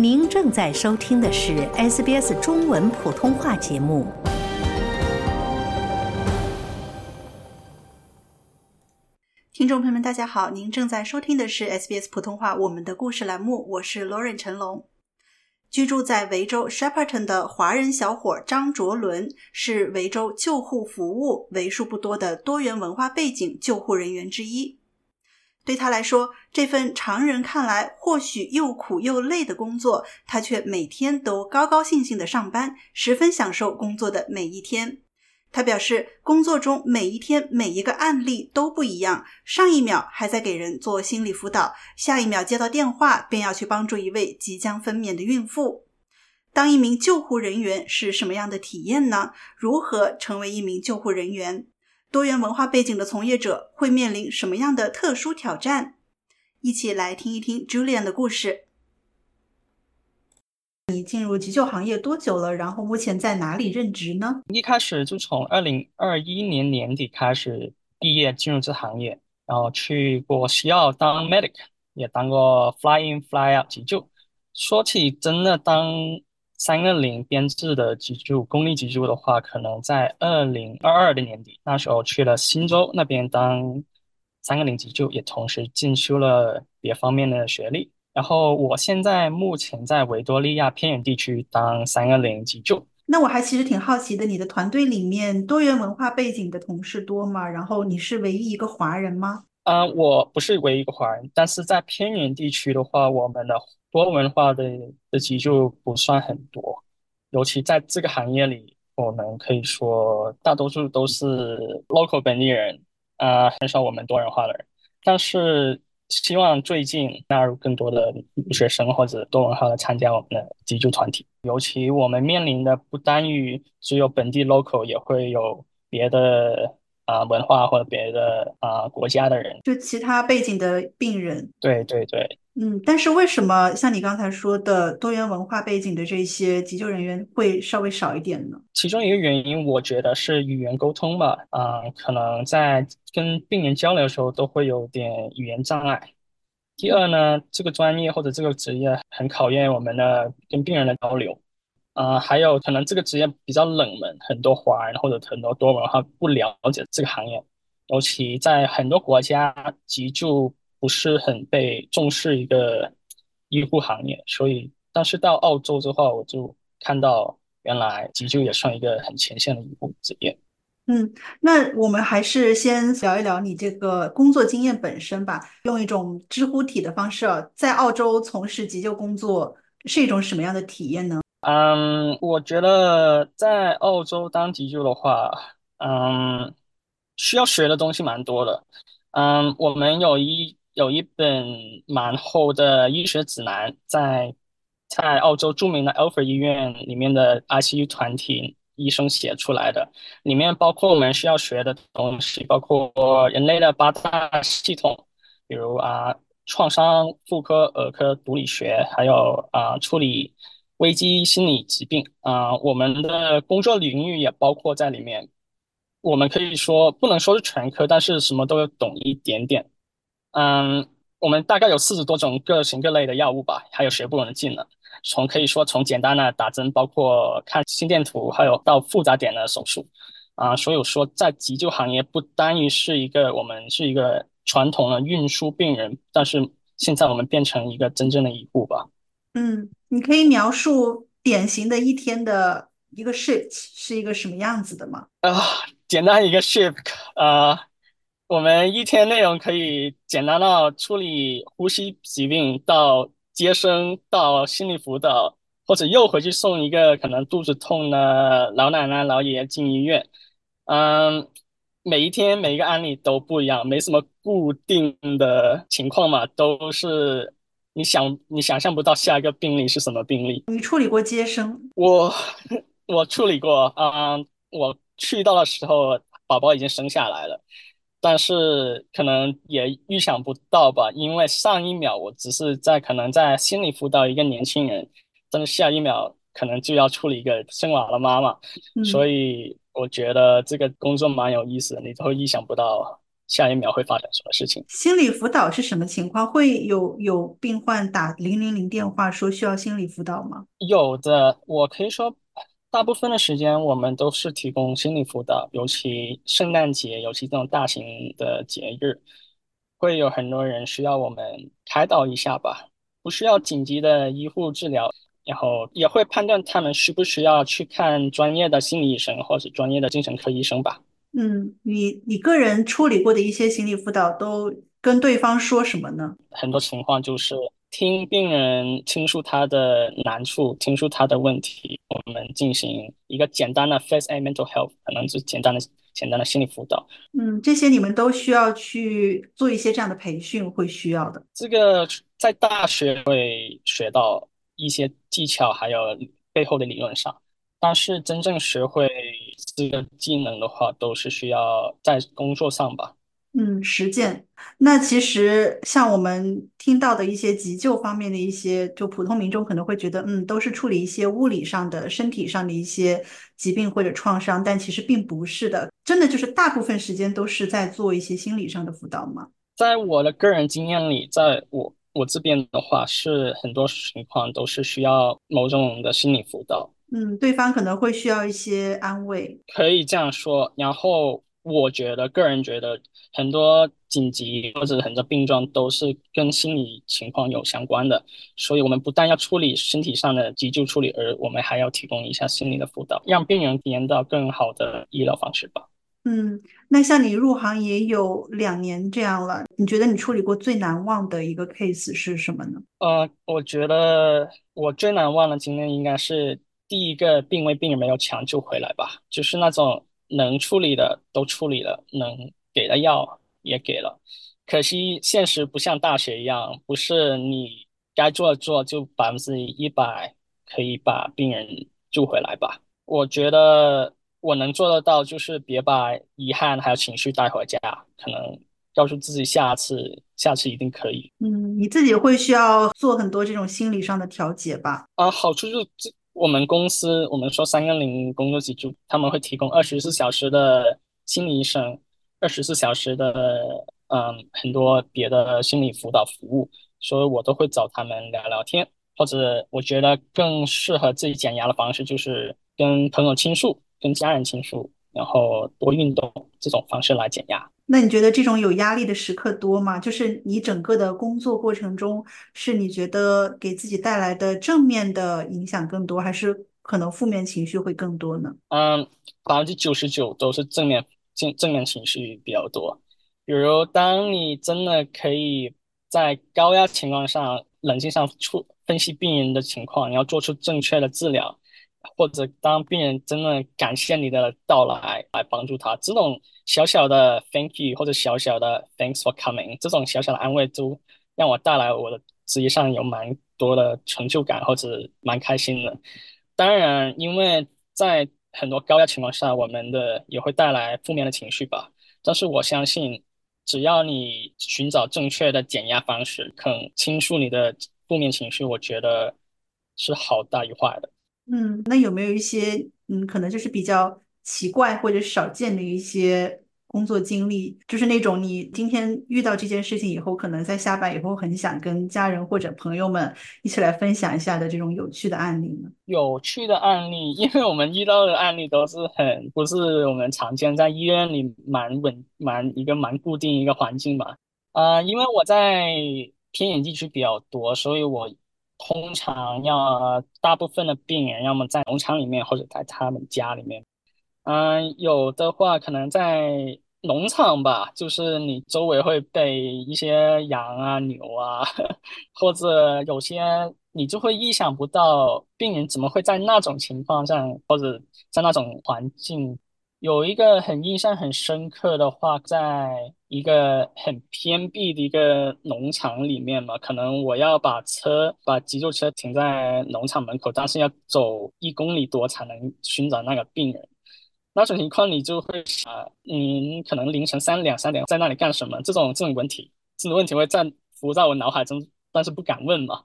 您正在收听的是 SBS 中文普通话节目。听众朋友们，大家好，您正在收听的是 SBS 普通话我们的故事栏目，我是 Lauren 陈龙。居住在维州 Shepparton 的华人小伙张卓伦是维州救护服务为数不多的多元文化背景救护人员之一。对他来说，这份常人看来或许又苦又累的工作，他却每天都高高兴兴的上班，十分享受工作的每一天。他表示，工作中每一天每一个案例都不一样，上一秒还在给人做心理辅导，下一秒接到电话便要去帮助一位即将分娩的孕妇。当一名救护人员是什么样的体验呢？如何成为一名救护人员？多元文化背景的从业者会面临什么样的特殊挑战？一起来听一听 Julian 的故事。你进入急救行业多久了？然后目前在哪里任职呢？一开始就从二零二一年年底开始毕业进入这行业，然后去过西澳当 medic，也当过 fly in fly out 急救。说起真的当。三个零编制的急救，公立急救的话，可能在二零二二的年底，那时候去了新州那边当三个零急救，也同时进修了别方面的学历。然后我现在目前在维多利亚偏远地区当三个零急救。那我还其实挺好奇的，你的团队里面多元文化背景的同事多吗？然后你是唯一一个华人吗？啊，我不是唯一一个华人，但是在偏远地区的话，我们的。多文化的的急救不算很多，尤其在这个行业里，我们可以说大多数都是 local 本地人，啊，很少我们多元化的人。但是希望最近纳入更多的留学生或者多文化的参加我们的急救团体。尤其我们面临的不单于只有本地 local，也会有别的啊文化或者别的啊国家的人，就其他背景的病人。对对对。嗯，但是为什么像你刚才说的多元文化背景的这些急救人员会稍微少一点呢？其中一个原因，我觉得是语言沟通吧。啊，可能在跟病人交流的时候都会有点语言障碍。第二呢，这个专业或者这个职业很考验我们的跟病人的交流。啊，还有可能这个职业比较冷门，很多华人或者很多多文化不了解这个行业，尤其在很多国家急救。不是很被重视一个医护行业，所以，但是到澳洲之后，我就看到原来急救也算一个很前线的医护职业。嗯，那我们还是先聊一聊你这个工作经验本身吧。用一种知乎体的方式啊，在澳洲从事急救工作是一种什么样的体验呢？嗯，我觉得在澳洲当急救的话，嗯，需要学的东西蛮多的。嗯，我们有一。有一本蛮厚的医学指南，在在澳洲著名的 Alfred 医院里面的 ICU 团体医生写出来的，里面包括我们需要学的东西，包括人类的八大系统，比如啊创伤、妇科、儿科、毒理学，还有啊处理危机心理疾病啊，我们的工作领域也包括在里面。我们可以说不能说是全科，但是什么都有懂一点点。嗯，我们大概有四十多种各型各类的药物吧，还有学不完的技能。从可以说从简单的打针，包括看心电图，还有到复杂点的手术。啊，所以说在急救行业不单于是一个我们是一个传统的运输病人，但是现在我们变成一个真正的医护吧。嗯，你可以描述典型的一天的一个 shift 是一个什么样子的吗？啊，简单一个 shift 啊。我们一天内容可以简单到处理呼吸疾病，到接生，到心理辅导，或者又回去送一个可能肚子痛的老奶奶、老爷爷进医院。嗯，每一天每一个案例都不一样，没什么固定的情况嘛，都是你想你想象不到下一个病例是什么病例。你处理过接生？我 我处理过啊，我去到的时候，宝宝已经生下来了。但是可能也预想不到吧，因为上一秒我只是在可能在心理辅导一个年轻人，但是下一秒可能就要处理一个生娃的妈妈，所以我觉得这个工作蛮有意思的，你都意想不到下一秒会发生什么事情。心理辅导是什么情况？会有有病患打零零零电话说需要心理辅导吗？有的，我可以说，大部分的时间我们都是提供心理辅导，尤其圣诞节，尤其这种大型的节日，会有很多人需要我们开导一下吧，不需要紧急的医护治疗。然后也会判断他们需不需要去看专业的心理医生或者专业的精神科医生吧。嗯，你你个人处理过的一些心理辅导都跟对方说什么呢？很多情况就是听病人倾诉他的难处，倾诉他的问题，我们进行一个简单的 First Aid Mental Health，可能是简单的简单的心理辅导。嗯，这些你们都需要去做一些这样的培训，会需要的。这个在大学会学到。一些技巧还有背后的理论上，但是真正学会这个技能的话，都是需要在工作上吧。嗯，实践。那其实像我们听到的一些急救方面的一些，就普通民众可能会觉得，嗯，都是处理一些物理上的、身体上的一些疾病或者创伤，但其实并不是的。真的就是大部分时间都是在做一些心理上的辅导吗？在我的个人经验里，在我。我这边的话是很多情况都是需要某种的心理辅导，嗯，对方可能会需要一些安慰，可以这样说。然后我觉得，个人觉得很多紧急或者很多病状都是跟心理情况有相关的，所以我们不但要处理身体上的急救处理，而我们还要提供一下心理的辅导，让病人体验到更好的医疗方式吧。嗯，那像你入行也有两年这样了，你觉得你处理过最难忘的一个 case 是什么呢？呃，我觉得我最难忘的经验应该是第一个病危病人没有抢救回来吧，就是那种能处理的都处理了，能给的药也给了，可惜现实不像大学一样，不是你该做的做就百分之一百可以把病人救回来吧。我觉得。我能做得到，就是别把遗憾还有情绪带回家，可能告诉自己下次，下次一定可以。嗯，你自己会需要做很多这种心理上的调节吧？啊，好处就是这我们公司，我们说三个零工作机就他们会提供二十四小时的心理医生，二十四小时的嗯很多别的心理辅导服务，所以我都会找他们聊聊天，或者我觉得更适合自己减压的方式就是跟朋友倾诉。跟家人倾诉，然后多运动，这种方式来减压。那你觉得这种有压力的时刻多吗？就是你整个的工作过程中，是你觉得给自己带来的正面的影响更多，还是可能负面情绪会更多呢？嗯，百分之九十九都是正面正正面情绪比较多。比如，当你真的可以在高压情况下冷静上处分析病人的情况，你要做出正确的治疗。或者当病人真的感谢你的到来来帮助他，这种小小的 thank you 或者小小的 thanks for coming，这种小小的安慰，都让我带来我的职业上有蛮多的成就感或者蛮开心的。当然，因为在很多高压情况下，我们的也会带来负面的情绪吧。但是我相信，只要你寻找正确的减压方式，肯倾诉你的负面情绪，我觉得是好大于坏的。嗯，那有没有一些嗯，可能就是比较奇怪或者少见的一些工作经历，就是那种你今天遇到这件事情以后，可能在下班以后很想跟家人或者朋友们一起来分享一下的这种有趣的案例呢？有趣的案例，因为我们遇到的案例都是很不是我们常见，在医院里蛮稳蛮一个蛮固定一个环境嘛。啊，因为我在偏远地区比较多，所以我。通常要大部分的病人，要么在农场里面，或者在他们家里面。嗯，有的话可能在农场吧，就是你周围会被一些羊啊、牛啊，或者有些你就会意想不到，病人怎么会在那种情况下，或者在那种环境。有一个很印象很深刻的话，在一个很偏僻的一个农场里面嘛，可能我要把车把急救车停在农场门口，但是要走一公里多才能寻找那个病人。那种情况你就会想，嗯，可能凌晨三两三点在那里干什么？这种这种问题，这种问题会在浮在我脑海中，但是不敢问嘛。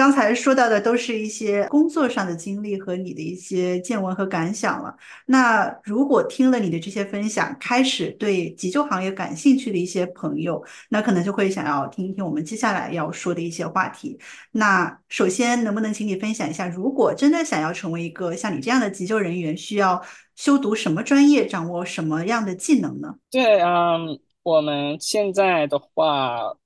刚才说到的都是一些工作上的经历和你的一些见闻和感想了。那如果听了你的这些分享，开始对急救行业感兴趣的一些朋友，那可能就会想要听一听我们接下来要说的一些话题。那首先，能不能请你分享一下，如果真的想要成为一个像你这样的急救人员，需要修读什么专业，掌握什么样的技能呢？对，嗯，我们现在的话。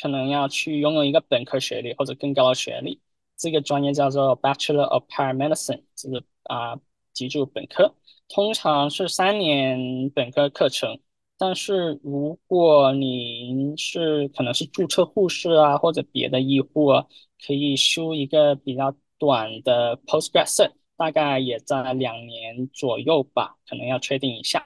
可能要去拥有一个本科学历或者更高的学历，这个专业叫做 Bachelor of Paramedicine，就是啊急救本科，通常是三年本科课程。但是如果您是可能是注册护士啊或者别的医护啊，可以修一个比较短的 Postgrad cert，大概也在两年左右吧，可能要确定一下。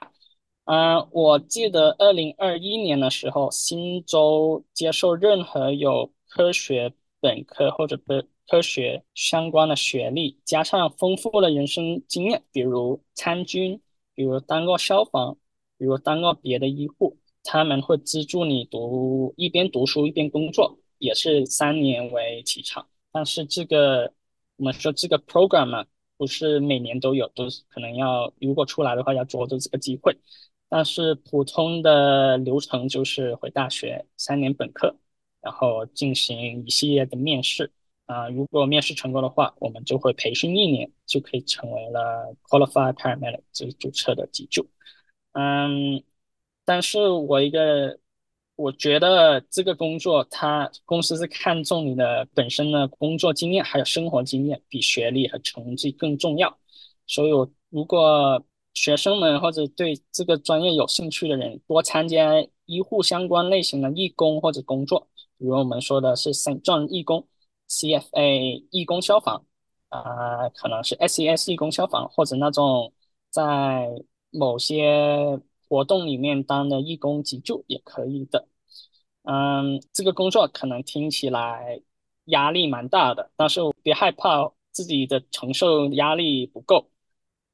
嗯，我记得二零二一年的时候，新州接受任何有科学本科或者科科学相关的学历，加上丰富的人生经验，比如参军，比如当过消防，比如当过别的医护，他们会资助你读一边读书一边工作，也是三年为起长。但是这个我们说这个 program 嘛，不是每年都有，都是可能要如果出来的话要抓住这个机会。但是普通的流程就是回大学三年本科，然后进行一系列的面试啊。如果面试成功的话，我们就会培训一年，就可以成为了 qualified paramedic，就是注册的急救。嗯，但是我一个，我觉得这个工作，他公司是看重你的本身的工作经验还有生活经验，比学历和成绩更重要。所以，我如果学生们或者对这个专业有兴趣的人，多参加医护相关类型的义工或者工作，比如我们说的是心脏义工、CFA 义工消防，啊，可能是 SES 义工消防，或者那种在某些活动里面当的义工急救也可以的。嗯，这个工作可能听起来压力蛮大的，但是别害怕自己的承受压力不够。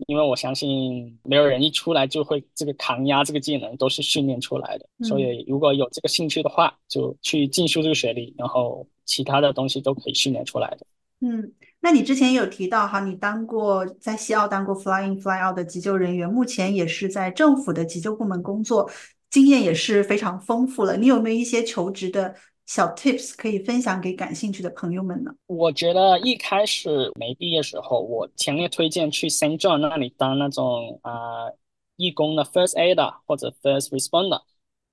因为我相信没有人一出来就会这个抗压这个技能都是训练出来的，所以如果有这个兴趣的话，就去进修这个学历，然后其他的东西都可以训练出来的。嗯，那你之前有提到哈，你当过在西澳当过 fly in fly out 的急救人员，目前也是在政府的急救部门工作，经验也是非常丰富了。你有没有一些求职的？小 tips 可以分享给感兴趣的朋友们呢。我觉得一开始没毕业时候，我强烈推荐去 St. John 那里当那种啊义工的 first aid 或者 first responder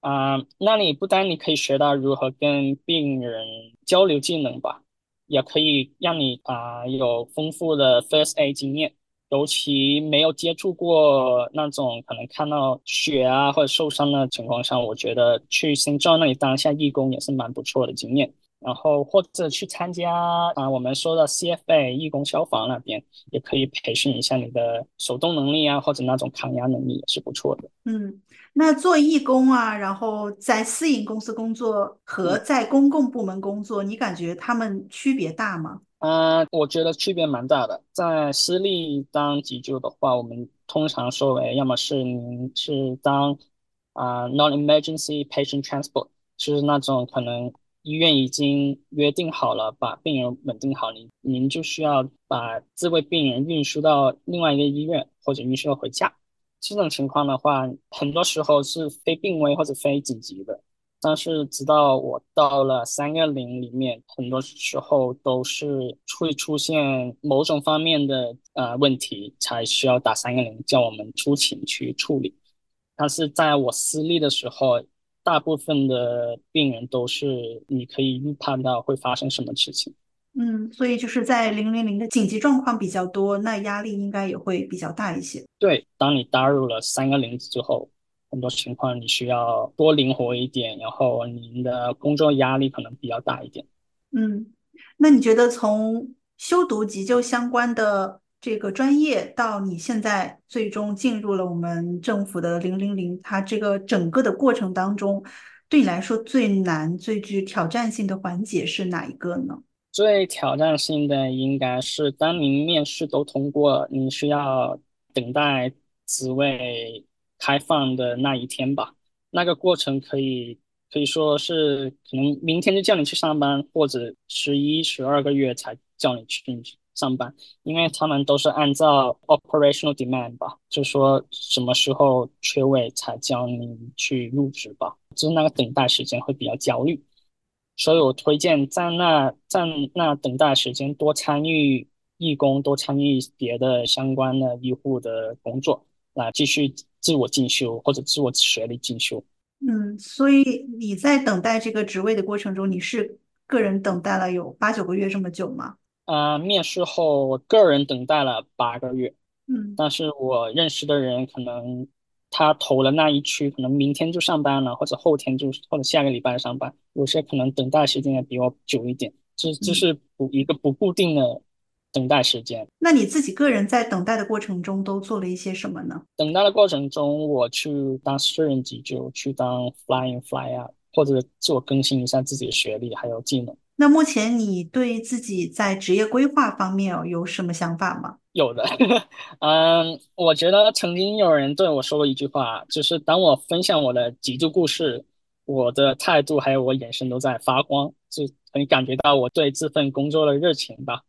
啊，那里不单你可以学到如何跟病人交流技能吧，也可以让你啊有丰富的 first aid 经验。尤其没有接触过那种可能看到血啊或者受伤的情况下，我觉得去新庄那里当一下义工也是蛮不错的经验。然后或者去参加啊我们说的 CFA 义工消防那边，也可以培训一下你的手动能力啊或者那种抗压能力也是不错的。嗯，那做义工啊，然后在私营公司工作和在公共部门工作，你感觉他们区别大吗？嗯，我觉得区别蛮大的。在私立当急救的话，我们通常说为要么是您是当啊 non-emergency patient transport，就是那种可能医院已经约定好了把病人稳定好，您您就需要把这位病人运输到另外一个医院或者运输回家。这种情况的话，很多时候是非病危或者非紧急的。但是直到我到了三个零里面，很多时候都是会出现某种方面的呃问题，才需要打三个零叫我们出勤去处理。但是在我私立的时候，大部分的病人都是你可以预判到会发生什么事情。嗯，所以就是在零零零的紧急状况比较多，那压力应该也会比较大一些。对，当你搭入了三个零之后。很多情况你需要多灵活一点，然后您的工作压力可能比较大一点。嗯，那你觉得从修读急救相关的这个专业到你现在最终进入了我们政府的零零零，它这个整个的过程当中，对你来说最难、最具挑战性的环节是哪一个呢？最挑战性的应该是当您面试都通过，你需要等待职位。开放的那一天吧，那个过程可以可以说是可能明天就叫你去上班，或者十一、十二个月才叫你去上班，因为他们都是按照 operational demand 吧，就说什么时候缺位才叫你去入职吧，就是那个等待时间会比较焦虑，所以我推荐在那在那等待时间多参与义工，多参与别的相关的医护的工作，来继续自我进修或者自我学历进修。嗯，所以你在等待这个职位的过程中，你是个人等待了有八九个月这么久吗？呃，面试后我个人等待了八个月，嗯，但是我认识的人可能他投了那一区，可能明天就上班了，或者后天就或者下个礼拜上班，有些可能等待时间也比我久一点，这这是不一个不固定的。等待时间，那你自己个人在等待的过程中都做了一些什么呢？等待的过程中，我去当私人急救，去当 flying fly out，或者自我更新一下自己的学历还有技能。那目前你对自己在职业规划方面有什么想法吗？有的，嗯，我觉得曾经有人对我说过一句话，就是当我分享我的急救故事，我的态度还有我眼神都在发光，就能感觉到我对这份工作的热情吧。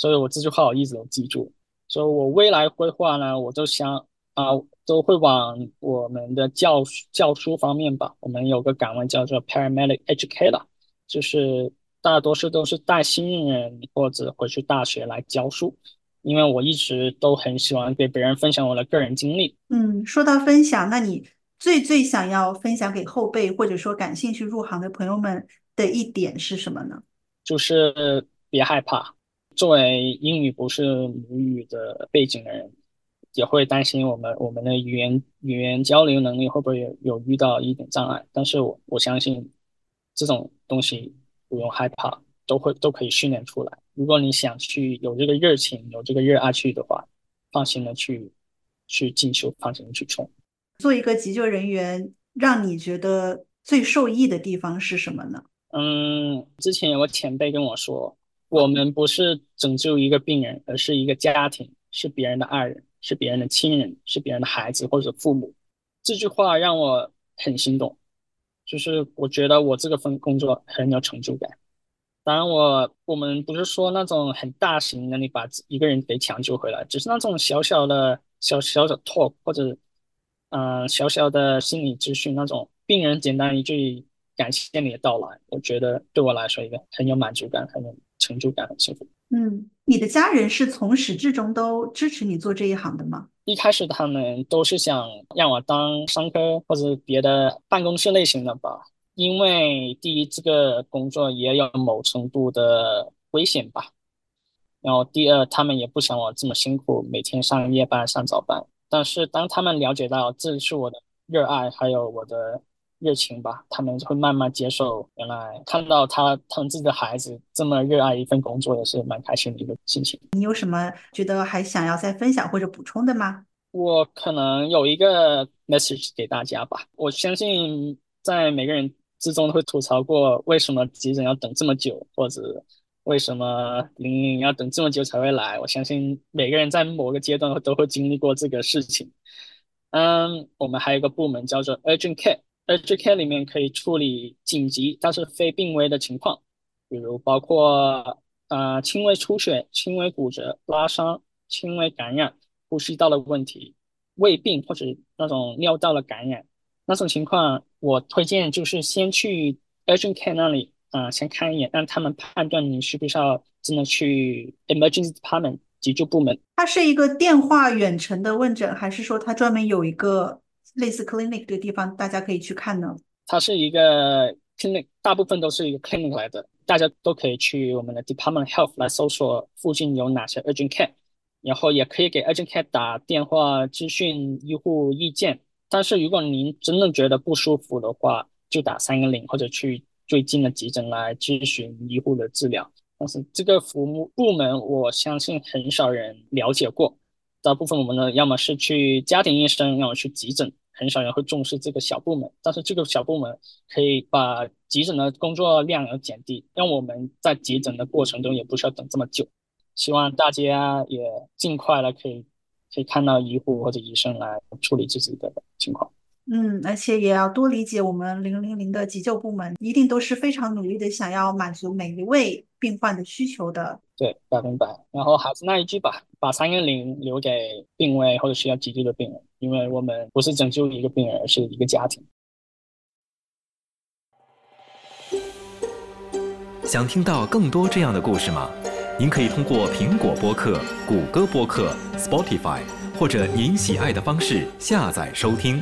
所以我这句话我一直都记住。所以我未来规划呢，我都想啊，都会往我们的教教书方面吧。我们有个岗位叫做 paramedic educator，就是大多数都是带新人或者回去大学来教书。因为我一直都很喜欢给别人分享我的个人经历。嗯，说到分享，那你最最想要分享给后辈或者说感兴趣入行的朋友们的一点是什么呢？就是别害怕。作为英语不是母语的背景的人，也会担心我们我们的语言语言交流能力会不会有有遇到一点障碍。但是我我相信这种东西不用害怕，都会都可以训练出来。如果你想去有这个热情，有这个热爱去的话，放心的去去进修，放心的去冲。做一个急救人员，让你觉得最受益的地方是什么呢？嗯，之前有个前辈跟我说。我们不是拯救一个病人，而是一个家庭，是别人的爱人，是别人的亲人，是别人的孩子或者父母。这句话让我很心动，就是我觉得我这个份工作很有成就感。当然，我我们不是说那种很大型的，你把一个人给抢救回来，只是那种小小的、小小的 talk 或者嗯小小的心理咨询那种，病人简单一句感谢你的到来，我觉得对我来说一个很有满足感，很有。成就感很幸福。嗯，你的家人是从始至终都支持你做这一行的吗？一开始他们都是想让我当商科或者别的办公室类型的吧，因为第一这个工作也有某程度的危险吧，然后第二他们也不想我这么辛苦，每天上夜班上早班。但是当他们了解到这是我的热爱，还有我的。热情吧，他们会慢慢接受。原来看到他他们自己的孩子这么热爱一份工作，也是蛮开心的一个心情。你有什么觉得还想要再分享或者补充的吗？我可能有一个 message 给大家吧。我相信在每个人之中都会吐槽过，为什么急诊要等这么久，或者为什么零零要等这么久才会来。我相信每个人在某个阶段都会经历过这个事情。嗯，我们还有一个部门叫做 urgent care。Urgent care 里面可以处理紧急但是非病危的情况，比如包括呃轻微出血、轻微骨折、拉伤、轻微感染、呼吸道的问题、胃病或者那种尿道的感染，那种情况我推荐就是先去 Urgent care 那里啊先看一眼，让他们判断你需不需要真的去 Emergency Department 急救部门。它是一个电话远程的问诊，还是说它专门有一个？类似 clinic 这个地方，大家可以去看呢。它是一个 clinic，大部分都是一个 clinic 来的，大家都可以去我们的 Department Health 来搜索附近有哪些 urgent care，然后也可以给 urgent care 打电话咨询医护意见。但是如果您真的觉得不舒服的话，就打三个零或者去最近的急诊来咨询医护的治疗。但是这个服务部门，我相信很少人了解过。大部分我们呢，要么是去家庭医生，要么去急诊。很少人会重视这个小部门，但是这个小部门可以把急诊的工作量要减低，让我们在急诊的过程中也不需要等这么久。希望大家也尽快的可以可以看到医护或者医生来处理自己的情况。嗯，而且也要多理解我们零零零的急救部门，一定都是非常努力的，想要满足每一位病患的需求的。对，百分百。然后还是那一句吧，把三个零留给病危或者需要急救的病人，因为我们不是拯救一个病人，而是一个家庭。想听到更多这样的故事吗？您可以通过苹果播客、谷歌播客、Spotify，或者您喜爱的方式下载收听。